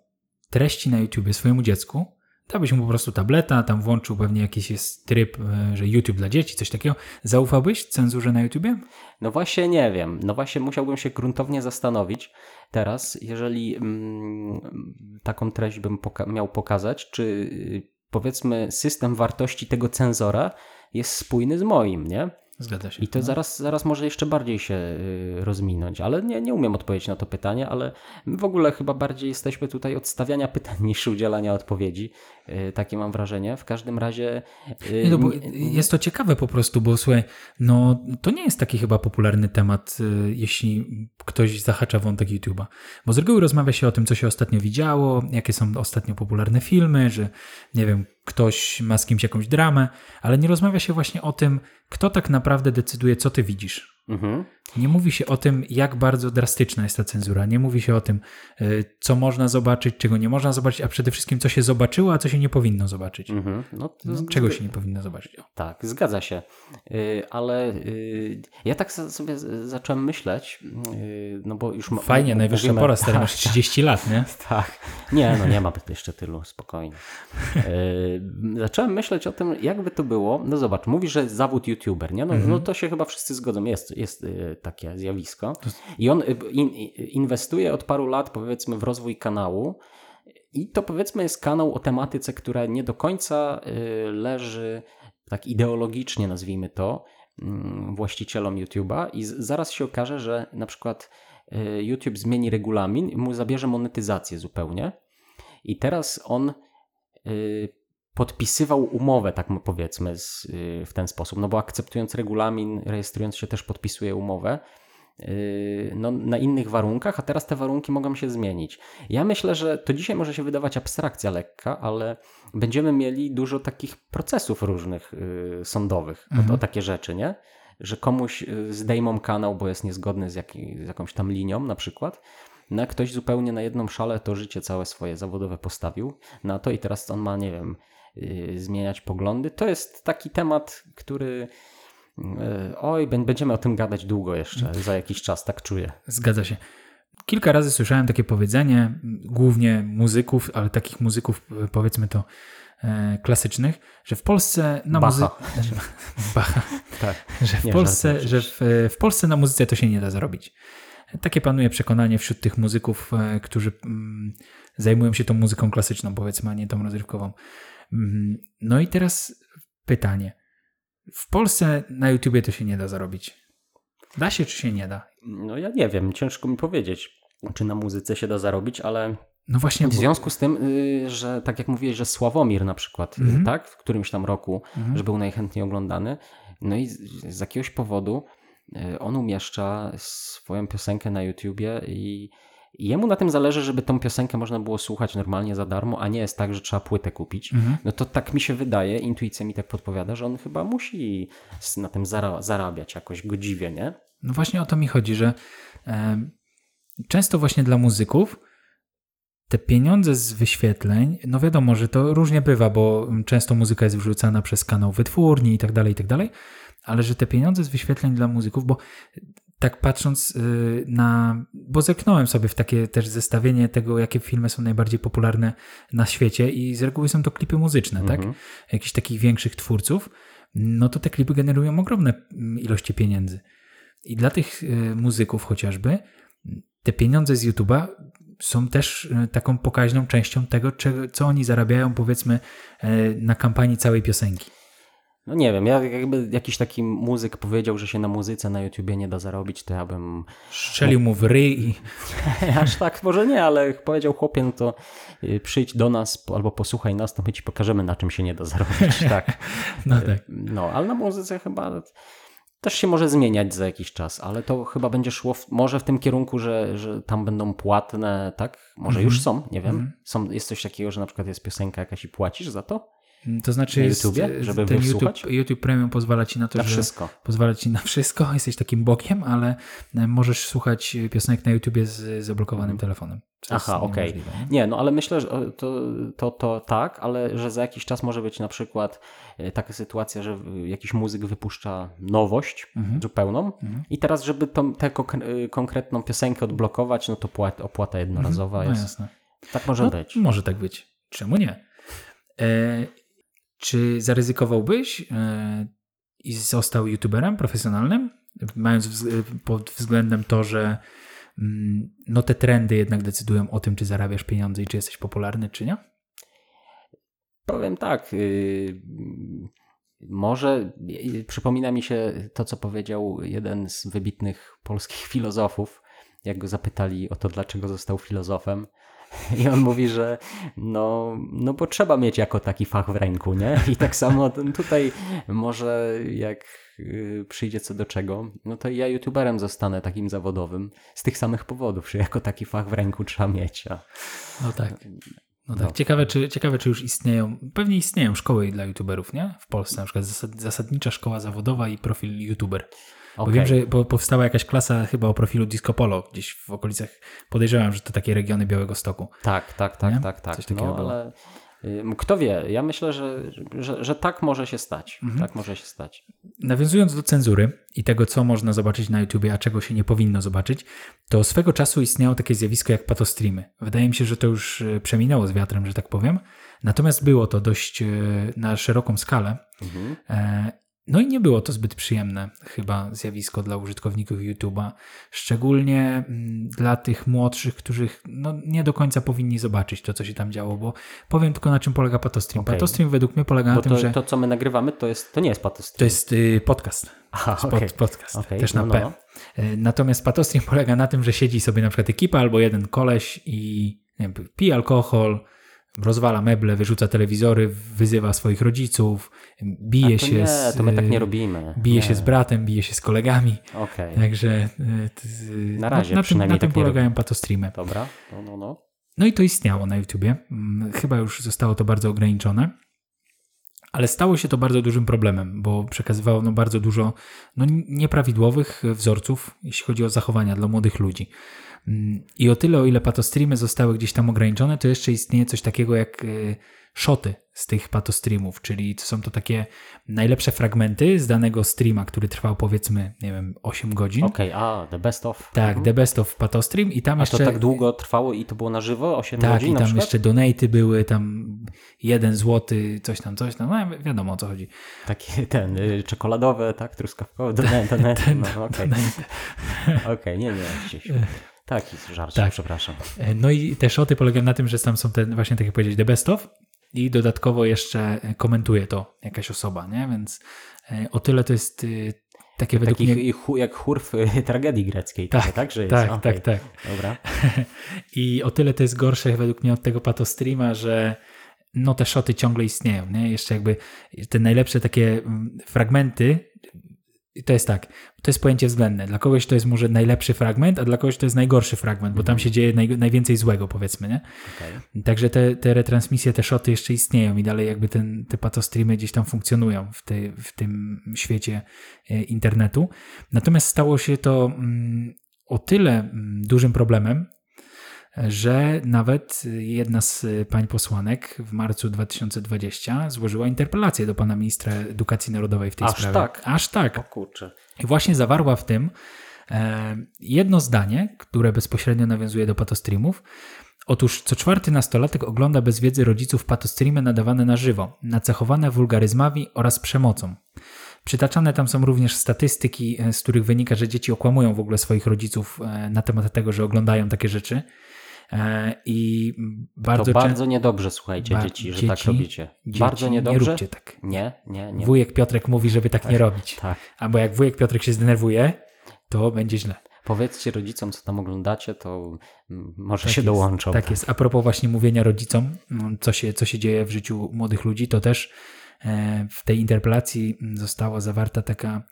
treści na YouTube swojemu dziecku, dałbyś mu po prostu tableta, tam włączył pewnie jakiś jest tryb, e, że YouTube dla dzieci, coś takiego. Zaufałbyś cenzurze na YouTubie? no właśnie nie wiem, no właśnie musiałbym się gruntownie zastanowić teraz, jeżeli mm, taką treść bym poka- miał pokazać, czy y, powiedzmy system wartości tego cenzora jest spójny z moim, nie? Zgadza się. I to No. zaraz, zaraz może jeszcze bardziej się y, rozminąć, ale nie, nie umiem odpowiedzieć na to pytanie, ale my w ogóle chyba bardziej jesteśmy tutaj od stawiania pytań niż udzielania odpowiedzi. Y, Takie mam wrażenie. W każdym razie. y, Nie, no jest to ciekawe po prostu, bo słuchaj, no to nie jest taki chyba popularny temat, jeśli ktoś zahacza wątek YouTube'a. Bo z reguły rozmawia się o tym, co się ostatnio widziało, jakie są ostatnio popularne filmy, że nie wiem, ktoś ma z kimś jakąś dramę, ale nie rozmawia się właśnie o tym, kto tak naprawdę decyduje, co ty widzisz. Mhm. Nie mówi się o tym, jak bardzo drastyczna jest ta cenzura. Nie mówi się o tym, y, co można zobaczyć, czego nie można zobaczyć, a przede wszystkim, co się zobaczyło, a co się nie powinno zobaczyć. Mhm. No, No, Czego się nie powinno zobaczyć. O. Tak, zgadza się. Y, Ale y, ja tak sobie zacząłem myśleć, no bo już. Fajnie, najwyższa mówimy- pora, stary, tak, masz 30 lat, nie? Tak. Nie, no nie ma jeszcze tylu, spokojnie. Zacząłem myśleć o tym, jakby to było. No zobacz, mówisz, że zawód youtuber, nie? No, Mhm. no to się chyba wszyscy zgodzą, jest, jest yy, takie zjawisko. I on y, in, inwestuje od paru lat, powiedzmy, w rozwój kanału. I to powiedzmy jest kanał o tematyce, która nie do końca y, leży tak ideologicznie, nazwijmy to, mm, właścicielom YouTube'a i zaraz się okaże, że na przykład y, YouTube zmieni regulamin i mu zabierze monetyzację zupełnie. I teraz on y, podpisywał umowę, tak powiedzmy, z, y, w ten sposób, no bo akceptując regulamin, rejestrując się też podpisuje umowę y, no, na innych warunkach, a teraz te warunki mogą się zmienić. Ja myślę, że to dzisiaj może się wydawać abstrakcja lekka, ale będziemy mieli dużo takich procesów różnych y, sądowych o, Mhm. o takie rzeczy, nie? Że komuś y, zdejmą kanał, bo jest niezgodny z, jaki, z jakąś tam linią na przykład. No, ktoś zupełnie na jedną szalę to życie całe swoje zawodowe postawił na to i teraz on ma, nie wiem, zmieniać poglądy. To jest taki temat, który y, oj, bę- będziemy o tym gadać długo jeszcze, za jakiś czas, tak czuję. Zgadza się. Kilka razy słyszałem takie powiedzenie, głównie muzyków, ale takich muzyków, e, powiedzmy to, klasycznych, że w Polsce na muzyce. Bacha. Tak. Że w Nie, Polsce, że w, w Polsce na muzyce to się nie da zarobić. Takie panuje przekonanie wśród tych muzyków, którzy mm, zajmują się tą muzyką klasyczną, powiedzmy, a nie tą rozrywkową. Mm, No i teraz pytanie. W Polsce na YouTubie to się nie da zarobić. Da się czy się nie da? No ja nie wiem, ciężko mi powiedzieć, czy na muzyce się da zarobić, ale No właśnie, w związku z tym, y, że tak jak mówiłeś, że Sławomir na przykład, y, Mhm. tak, w którymś tam roku, Mhm. że był najchętniej oglądany, no i z, z jakiegoś powodu y, on umieszcza swoją piosenkę na YouTubie i, jemu na tym zależy, żeby tą piosenkę można było słuchać normalnie za darmo, a nie jest tak, że trzeba płytę kupić. Mhm. No to tak mi się wydaje, intuicja mi tak podpowiada, że on chyba musi na tym zara- zarabiać jakoś godziwie, nie? No właśnie o to mi chodzi, że e, często właśnie dla muzyków te pieniądze z wyświetleń, no wiadomo, że to różnie bywa, bo często muzyka jest wrzucana przez kanał wytwórni i tak dalej, i tak dalej, ale że te pieniądze z wyświetleń dla muzyków, bo tak patrząc y, na, bo zerknąłem sobie w takie też zestawienie tego, jakie filmy są najbardziej popularne na świecie i z reguły są to klipy muzyczne, tak? Mhm. Jakichś takich większych twórców, no to te klipy generują ogromne mm, ilości pieniędzy. I dla tych y, muzyków chociażby te pieniądze z YouTube'a są też y, taką pokaźną częścią tego, co oni zarabiają powiedzmy na kampanii całej piosenki. No nie wiem, ja jakby jakiś taki muzyk powiedział, że się na muzyce na YouTubie nie da zarobić, to ja bym Strzelił mu w ryj i Aż tak może nie, ale powiedział chłopie, no to y, przyjdź do nas albo posłuchaj nas, to my ci pokażemy na czym się nie da zarobić. tak. no tak. No, ale na muzyce chyba też się może zmieniać za jakiś czas, ale to chyba będzie szło w, może w tym kierunku, że, że tam będą płatne, tak? Może Mhm. już są, nie wiem. Są, jest coś takiego, że na przykład jest piosenka jakaś i płacisz za to? To znaczy Na jest, YouTubie, żeby ten? YouTube, YouTube Premium pozwala ci na to, Na że wszystko. pozwala ci na wszystko, jesteś takim bokiem, ale e, możesz słuchać piosenek na YouTubie z zablokowanym telefonem. Mhm. Aha, okej. niemożliwe, nie? No ale myślę, że to, to, to tak, ale że za jakiś czas może być na przykład e, taka sytuacja, że jakiś muzyk wypuszcza nowość Mhm. zupełną i teraz, żeby tą, tę konkretną piosenkę odblokować, no to płat, opłata jednorazowa No jest. jasne. Tak może No, być. Może tak być. Czemu nie? E, czy zaryzykowałbyś e, i został youtuberem profesjonalnym, mając wz- pod względem to, że mm, no te trendy jednak decydują o tym, czy zarabiasz pieniądze i czy jesteś popularny, czy nie? Powiem tak. y, może y, przypomina mi się to, co powiedział jeden z wybitnych polskich filozofów, jak go zapytali o to, dlaczego został filozofem. I on mówi, że no, no bo trzeba mieć jako taki fach w ręku, nie? I tak samo tutaj może jak y, przyjdzie co do czego, no to ja youtuberem zostanę takim zawodowym z tych samych powodów, że jako taki fach w ręku trzeba mieć. A No tak. No tak. No. Ciekawe, czy, ciekawe, czy już istnieją, pewnie istnieją szkoły dla youtuberów, nie? W Polsce na przykład zasad, zasadnicza szkoła zawodowa i profil youtuber. Bo Okej. wiem, że po, powstała jakaś klasa chyba o profilu Disco Polo gdzieś w okolicach, podejrzewam, że to takie regiony Białego Stoku. Tak, tak, tak, Nie? tak, tak. Coś takiego no, było. ale kto wie, ja myślę, że, że, że tak może się stać. Mhm. Tak może się stać. Nawiązując do cenzury i tego, co można zobaczyć na YouTubie, a czego się nie powinno zobaczyć, to swego czasu istniało takie zjawisko jak patostreamy. Wydaje mi się, że to już e, przeminęło z wiatrem, że tak powiem. Natomiast było to dość e, na szeroką skalę. Mhm. No i nie było to zbyt przyjemne chyba zjawisko dla użytkowników YouTube'a, szczególnie mm, dla tych młodszych, którzy no, nie do końca powinni zobaczyć to, co się tam działo, bo powiem tylko na czym polega Patostream. Okej. Patostream według mnie polega Bo na tym, to, że to, co my nagrywamy, to, jest, to nie jest to patostream. jest y, podcast. Aha, Spot, okej. Podcast, Okej, też no, na no, P. no. E, Natomiast patostream polega na tym, że siedzi sobie na przykład ekipa albo jeden koleś i wiem, pije alkohol, rozwala meble, wyrzuca telewizory, wyzywa swoich rodziców, bije się nie, z... to my tak nie y, robimy. Bije nie. się z bratem, bije się z kolegami. Okej, Także y, Na razie na, na tym, przynajmniej na tym tak nie polegają patostreamy. dobra. No, no, no. No i to istniało na YouTubie. Mm, Chyba już zostało to bardzo ograniczone. Ale stało się to bardzo dużym problemem, bo przekazywało no bardzo dużo no, nieprawidłowych wzorców, jeśli chodzi o zachowania dla młodych ludzi. I o tyle, o ile patostreamy zostały gdzieś tam ograniczone, to jeszcze istnieje coś takiego jak y, shoty z tych patostreamów, czyli są to takie najlepsze fragmenty z danego streama, który trwał powiedzmy, nie wiem, 8 godzin. Okej, a, the best of. Tak, Mhm. The Best of Patostream i tam A jeszcze... to tak długo trwało i to było na żywo? 8 Tak, godzin i na tam jeszcze donaty były, tam jeden złoty, coś tam, coś tam, no wi- wiadomo o co chodzi. Takie ten, y, czekoladowe, tak, truskawkowe, donet, donet, no, okej. Donate. Okej, nie, nie, gdzieś. Taki żart, Tak. przepraszam. E, No i te szoty polegają na tym, że tam są te, właśnie tak jak powiedzieć, the best of i dodatkowo jeszcze komentuje to jakaś osoba, nie? Więc e, o tyle to jest y, takie według Takich mnie... jak chór w tragedii greckiej. Tak, trochę, tak, że jest. Tak, Okej, tak, tak. Dobra. I o tyle to jest gorsze według mnie od tego patostreama, że no te szoty ciągle istnieją, nie? Jeszcze jakby te najlepsze takie mm, fragmenty to jest tak, to jest pojęcie względne. Dla kogoś to jest może najlepszy fragment, a dla kogoś to jest najgorszy fragment, bo tam się dzieje naj, najwięcej złego, powiedzmy, nie? Okay. Także te, te retransmisje, te szoty jeszcze istnieją i dalej jakby ten, te patostreamy gdzieś tam funkcjonują w, w tym świecie e, internetu. Natomiast stało się to mm, o tyle mm, dużym problemem, że nawet jedna z pań posłanek w marcu 2020 złożyła interpelację do pana ministra edukacji narodowej w tej Aż sprawie. tak? Aż tak. O kurczę. I właśnie zawarła w tym e, jedno zdanie, które bezpośrednio nawiązuje do patostreamów. Otóż co czwarty nastolatek ogląda bez wiedzy rodziców patostreamy nadawane na żywo, nacechowane wulgaryzmami oraz przemocą. Przytaczane tam są również statystyki, e, z których wynika, że dzieci okłamują w ogóle swoich rodziców e, na temat tego, że oglądają takie rzeczy. E, I bardzo To bardzo niedobrze, słuchajcie, Ba- dzieci, że dzieci- tak robicie. bardzo Nie niedobrze. róbcie tak. Nie, nie, nie. Wujek Piotrek mówi, żeby tak nie robić. Tak. Albo jak wujek Piotrek się zdenerwuje, to będzie źle. Powiedzcie rodzicom, co tam oglądacie, to mm, może Tak się jest, dołączą. Tak jest. A propos właśnie mówienia rodzicom, no, co się, co się dzieje w życiu młodych ludzi, to też w tej interpelacji została zawarta taka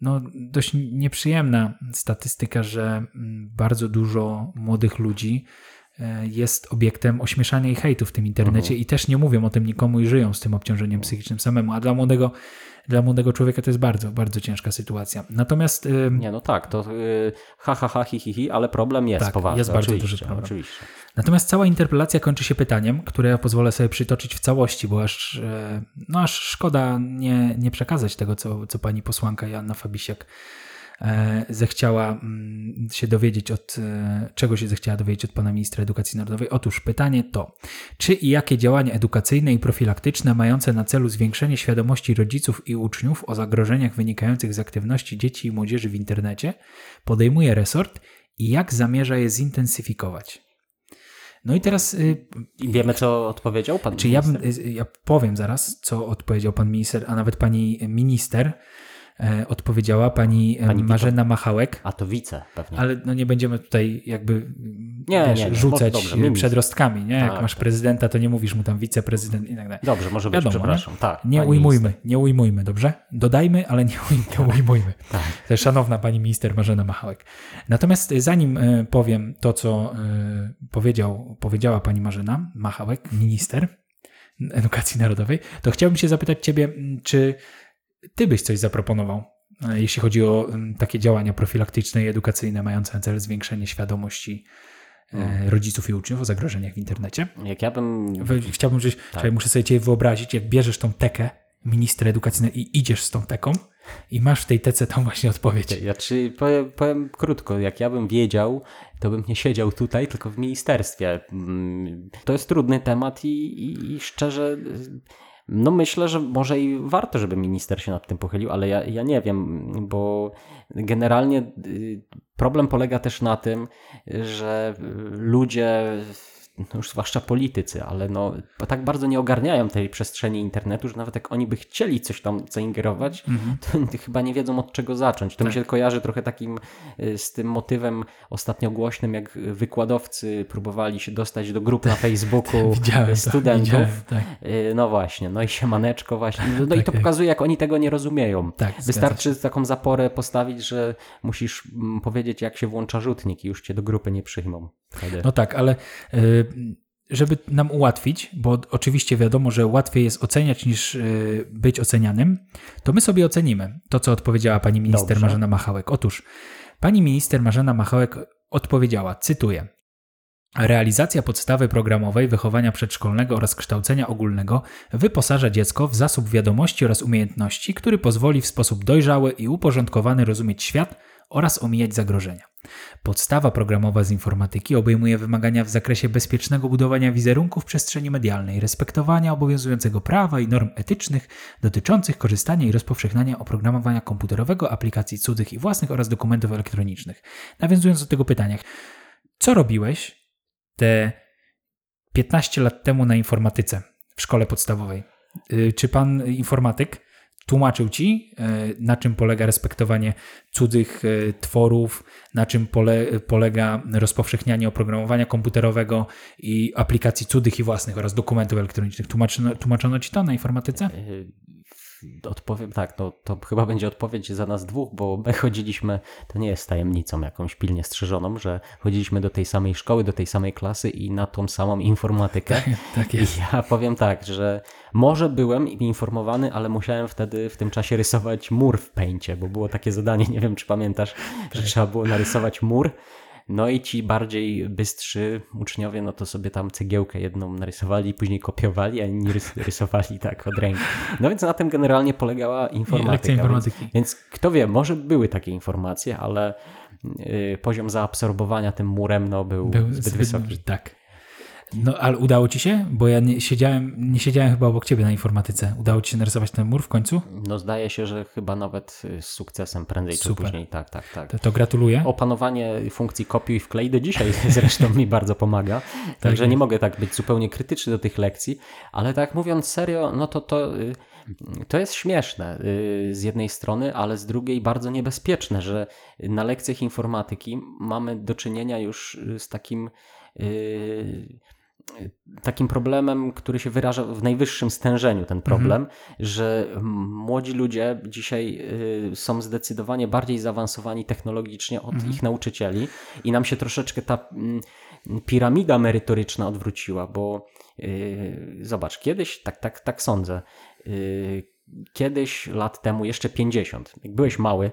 no, dość nieprzyjemna statystyka, że mm, bardzo dużo młodych ludzi e, jest obiektem ośmieszania i hejtu w tym internecie Mhm. i też nie mówią o tym nikomu i żyją z tym obciążeniem psychicznym samemu, a dla młodego, dla młodego człowieka to jest bardzo, bardzo ciężka sytuacja. Natomiast y, Nie, no tak, to y, ha, ha, ha, hi, hi, hi, ale problem jest Tak, poważny. jest bardzo oczywiście, duży problem. Oczywiście. Natomiast cała interpelacja kończy się pytaniem, które ja pozwolę sobie przytoczyć w całości, bo aż, e, no aż szkoda nie, nie przekazać tego, co, co pani posłanka Joanna Fabisiak e, zechciała mm, się dowiedzieć od, e, czego się zechciała dowiedzieć od pana ministra edukacji narodowej. Otóż pytanie to, czy i jakie działania edukacyjne i profilaktyczne mające na celu zwiększenie świadomości rodziców i uczniów o zagrożeniach wynikających z aktywności dzieci i młodzieży w internecie podejmuje resort i jak zamierza je zintensyfikować? No i teraz y, I wiemy, co odpowiedział pan czy ja, minister? bym, y, ja powiem zaraz, co odpowiedział pan minister, a nawet pani minister e, odpowiedziała, pani, Pani Marzena Machałek, A to wice pewnie. ale no nie będziemy tutaj jakby Nie, nie, nie. rzucać Dobrze, minister. przedrostkami, nie? Jak Tak, masz tak. prezydenta, to nie mówisz mu tam wiceprezydent i tak dalej. Dobrze, może być, Wiadomo, przepraszam. Tak, Nie ujmujmy, nie ujmujmy, dobrze? Dodajmy, ale nie, uj- nie ujmujmy. Tak. Szanowna pani minister Marzena Machałek. Natomiast y, zanim y, powiem to, co y, powiedział, powiedziała pani Marzena Machałek, minister edukacji narodowej, to chciałbym się zapytać ciebie, m, czy ty byś coś zaproponował, y, jeśli chodzi o takie działania profilaktyczne i edukacyjne mające na celu zwiększenie świadomości Hmm. rodziców i uczniów o zagrożeniach w internecie? Jak ja bym... Chciałbym, żebyś, czekaj, muszę sobie cię wyobrazić, jak bierzesz tą tekę ministra edukacji i idziesz z tą teką i masz w tej tece tą właśnie odpowiedź. Ja czy powiem, powiem krótko, jak ja bym wiedział, to bym nie siedział tutaj, tylko w ministerstwie. Mm, To jest trudny temat i, i, i szczerze, no myślę, że może i warto, żeby minister się nad tym pochylił, ale ja, ja nie wiem, bo generalnie y, problem polega też na tym, że y, ludzie no już zwłaszcza politycy, ale no, tak bardzo nie ogarniają tej przestrzeni internetu, że nawet jak oni by chcieli coś tam zaingerować, to chyba nie wiedzą od czego zacząć. To mi się kojarzy trochę takim y, z tym motywem ostatnio głośnym, jak wykładowcy próbowali się dostać do grup na Facebooku Widziałem to, studentów. widziałem, tak. Y, No właśnie, no i siemaneczko właśnie. No, no i Tak, to tak. pokazuje, jak oni tego nie rozumieją. Tak, Wystarczy taką zaporę postawić, że musisz mm, powiedzieć, jak się włącza rzutnik i już cię do grupy nie przyjmą. Wtedy. No tak, ale y, żeby nam ułatwić, bo oczywiście wiadomo, że łatwiej jest oceniać niż y, być ocenianym, to my sobie ocenimy to, co odpowiedziała pani minister Dobrze. Marzena Machałek. Otóż pani minister Marzena Machałek odpowiedziała, cytuję. Realizacja podstawy programowej wychowania przedszkolnego oraz kształcenia ogólnego wyposaża dziecko w zasób wiadomości oraz umiejętności, który pozwoli w sposób dojrzały i uporządkowany rozumieć świat oraz omijać zagrożenia. Podstawa programowa z informatyki obejmuje wymagania w zakresie bezpiecznego budowania wizerunku w przestrzeni medialnej, respektowania obowiązującego prawa i norm etycznych dotyczących korzystania i rozpowszechniania oprogramowania komputerowego, aplikacji cudzych i własnych oraz dokumentów elektronicznych. Nawiązując do tego pytania, co robiłeś te 15 lat temu na informatyce w szkole podstawowej? Y, Czy pan informatyk tłumaczył ci, y, na czym polega respektowanie cudzych y, tworów, na czym pole, polega rozpowszechnianie oprogramowania komputerowego i aplikacji cudzych i własnych oraz dokumentów elektronicznych? Tłumaczono, tłumaczono ci to na informatyce? Odpowiem tak, no to chyba będzie odpowiedź za nas dwóch, bo my chodziliśmy, to nie jest tajemnicą jakąś pilnie strzeżoną, że chodziliśmy do tej samej szkoły, do tej samej klasy i na tą samą informatykę. Tak jest. I ja powiem tak, że może byłem informowany, ale musiałem wtedy w tym czasie rysować mur w pęcie, bo było takie zadanie, nie wiem czy pamiętasz, że trzeba było narysować mur. No i ci bardziej bystrzy uczniowie, no to sobie tam cegiełkę jedną narysowali, później kopiowali, a inni rys rysowali tak od ręki. No więc na tym generalnie polegała informatyka. Lekcja informatyki. Więc, więc kto wie, może były takie informacje, ale y, poziom zaabsorbowania tym murem no, był, Był zbyt, zbyt wysoki. Tak. No, ale udało ci się? Bo ja nie siedziałem, nie siedziałem chyba obok ciebie na informatyce. Udało ci się narysować ten mur w końcu? No zdaje się, że chyba nawet y, z sukcesem prędzej czy Super. później. Tak, tak, tak. To, to gratuluję. Opanowanie funkcji kopiuj i wklej do dzisiaj zresztą mi bardzo pomaga. Także jest. nie mogę tak być zupełnie krytyczny do tych lekcji, ale tak mówiąc serio, no to to, y, to jest śmieszne y, z jednej strony, ale z drugiej bardzo niebezpieczne, że na lekcjach informatyki mamy do czynienia już z takim y, takim problemem, który się wyraża w najwyższym stężeniu, ten problem, że mm, młodzi ludzie dzisiaj y, są zdecydowanie bardziej zaawansowani technologicznie od ich nauczycieli i nam się troszeczkę ta mm, piramida merytoryczna odwróciła, bo y, zobacz, kiedyś, tak, tak, tak sądzę, y, kiedyś lat temu, jeszcze 50, jak byłeś mały,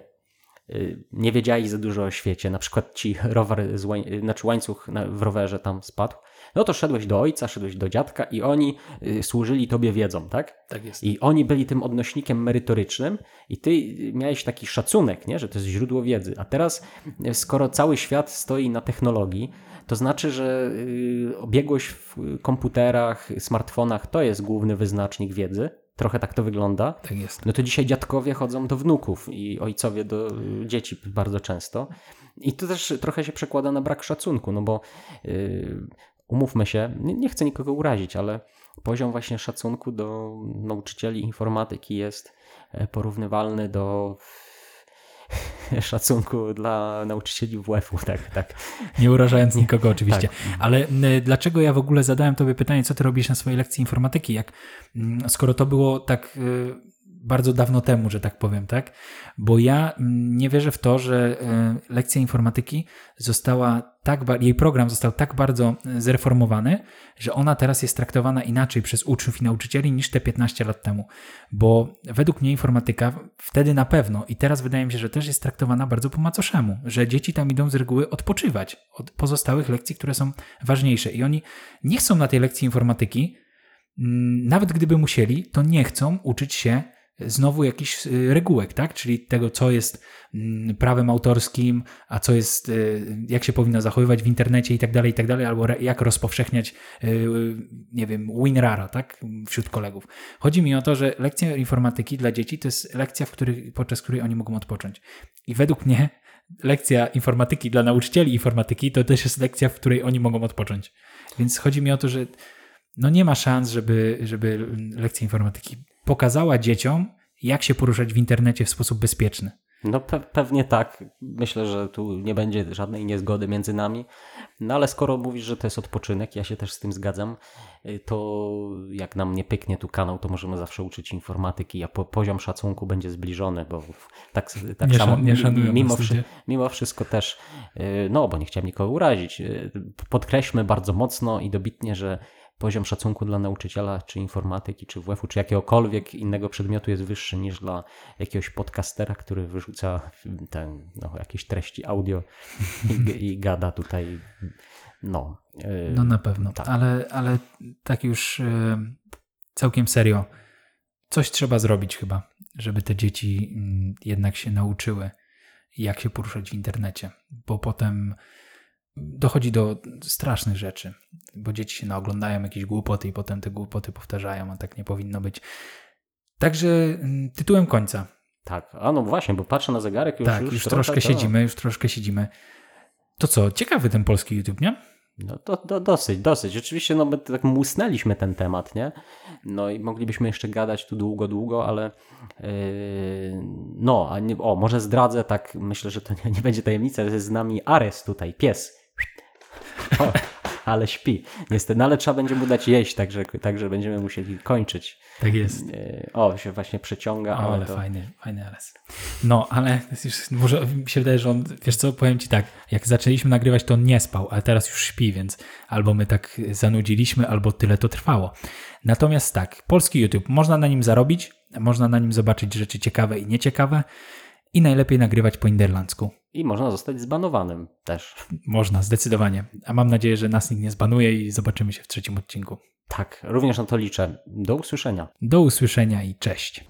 nie wiedzieli za dużo o świecie, na przykład ci rower, z łań, znaczy łańcuch w rowerze tam spadł, no to szedłeś do ojca, szedłeś do dziadka i oni y, służyli tobie wiedzą, tak? Tak jest. I oni byli tym odnośnikiem merytorycznym i ty miałeś taki szacunek, nie? że to jest źródło wiedzy. A teraz, y, skoro cały świat stoi na technologii, to znaczy, że y, obiegłość w komputerach, smartfonach to jest główny wyznacznik wiedzy. Trochę tak to wygląda. Tak jest. No to dzisiaj dziadkowie chodzą do wnuków i ojcowie do y, dzieci bardzo często. I to też trochę się przekłada na brak szacunku, no bo yy, umówmy się, nie, chcę nikogo urazić, ale poziom właśnie szacunku do nauczycieli informatyki jest e, porównywalny do szacunku dla nauczycieli WF-u, tak, tak. Nie urażając nikogo oczywiście. tak. Ale m, dlaczego ja w ogóle zadałem tobie pytanie, co ty robisz na swojej lekcji informatyki? Jak, skoro to było tak y, bardzo dawno temu, że tak powiem, tak? Bo ja nie wierzę w to, że y, lekcja informatyki została tak, jej program został tak bardzo y, zreformowany, że ona teraz jest traktowana inaczej przez uczniów i nauczycieli niż te 15 lat temu. Bo według mnie informatyka wtedy na pewno i teraz wydaje mi się, że też jest traktowana bardzo po macoszemu, że dzieci tam idą z reguły odpoczywać od pozostałych lekcji, które są ważniejsze i oni nie chcą na tej lekcji informatyki, mm, nawet gdyby musieli, to nie chcą uczyć się znowu jakichś y, regułek, tak? Czyli tego, co jest mm, prawem autorskim, a co jest, y, jak się powinno zachowywać w internecie i tak dalej, i tak dalej, albo jak rozpowszechniać, y, nie wiem, WinRara, tak? Wśród kolegów. Chodzi mi o to, że lekcja informatyki dla dzieci to jest lekcja, w której, podczas której oni mogą odpocząć. I według mnie lekcja informatyki dla nauczycieli informatyki to też jest lekcja, w której oni mogą odpocząć. Więc chodzi mi o to, że no nie ma szans, żeby, żeby lekcja informatyki pokazała dzieciom, jak się poruszać w internecie w sposób bezpieczny. No pe pewnie tak. Myślę, że tu nie będzie żadnej niezgody między nami. No ale skoro mówisz, że to jest odpoczynek, ja się też z tym zgadzam, y, to jak nam nie pyknie tu kanał, to możemy zawsze uczyć informatyki, a po poziom szacunku będzie zbliżony, bo tak, tak Nie samo nie mimo, wszy mimo wszystko też, y, no bo nie chciałem nikogo urazić, y, podkreślmy bardzo mocno i dobitnie, że poziom szacunku dla nauczyciela, czy informatyki, czy WF-u, czy jakiegokolwiek innego przedmiotu jest wyższy niż dla jakiegoś podcastera, który wyrzuca ten, no, jakieś treści audio i, i gada tutaj. No, yy, No na pewno. tak. Ale, ale tak już e, całkiem serio. Coś trzeba zrobić chyba, żeby te dzieci mm, jednak się nauczyły, jak się poruszać w internecie, bo potem dochodzi do strasznych rzeczy, bo dzieci się naoglądają jakieś głupoty i potem te głupoty powtarzają, a tak nie powinno być. Także mm, tytułem końca. tak. A no właśnie, bo patrzę na zegarek już. tak, już, trochę troszkę to- siedzimy, już troszkę siedzimy. To co, ciekawy ten polski YouTube, nie? No to, to dosyć, dosyć. Rzeczywiście, no my tak musnęliśmy ten temat, nie? No i moglibyśmy jeszcze gadać tu długo, długo, ale yy, no, a nie, o, może zdradzę, tak myślę, że to nie, nie będzie tajemnica, że jest z nami Ares tutaj, pies. O, ale śpi. Niestety, no ale trzeba będzie mu dać jeść, także, także będziemy musieli kończyć. Tak jest. Yy, O, się właśnie przeciąga, O, ale, to... fajny, fajny RS. No, ale już, może mi się wydaje, że on, wiesz co, powiem ci tak, jak zaczęliśmy nagrywać, to on nie spał, ale teraz już śpi, więc albo my tak zanudziliśmy, albo tyle to trwało. Natomiast tak, polski YouTube, można na nim zarobić, można na nim zobaczyć rzeczy ciekawe i nieciekawe i najlepiej nagrywać po niderlandzku i można zostać zbanowanym też. Można, zdecydowanie. A mam nadzieję, że nas nikt nie zbanuje i zobaczymy się w trzecim odcinku. Tak, również na to liczę. Do usłyszenia. Do usłyszenia i cześć.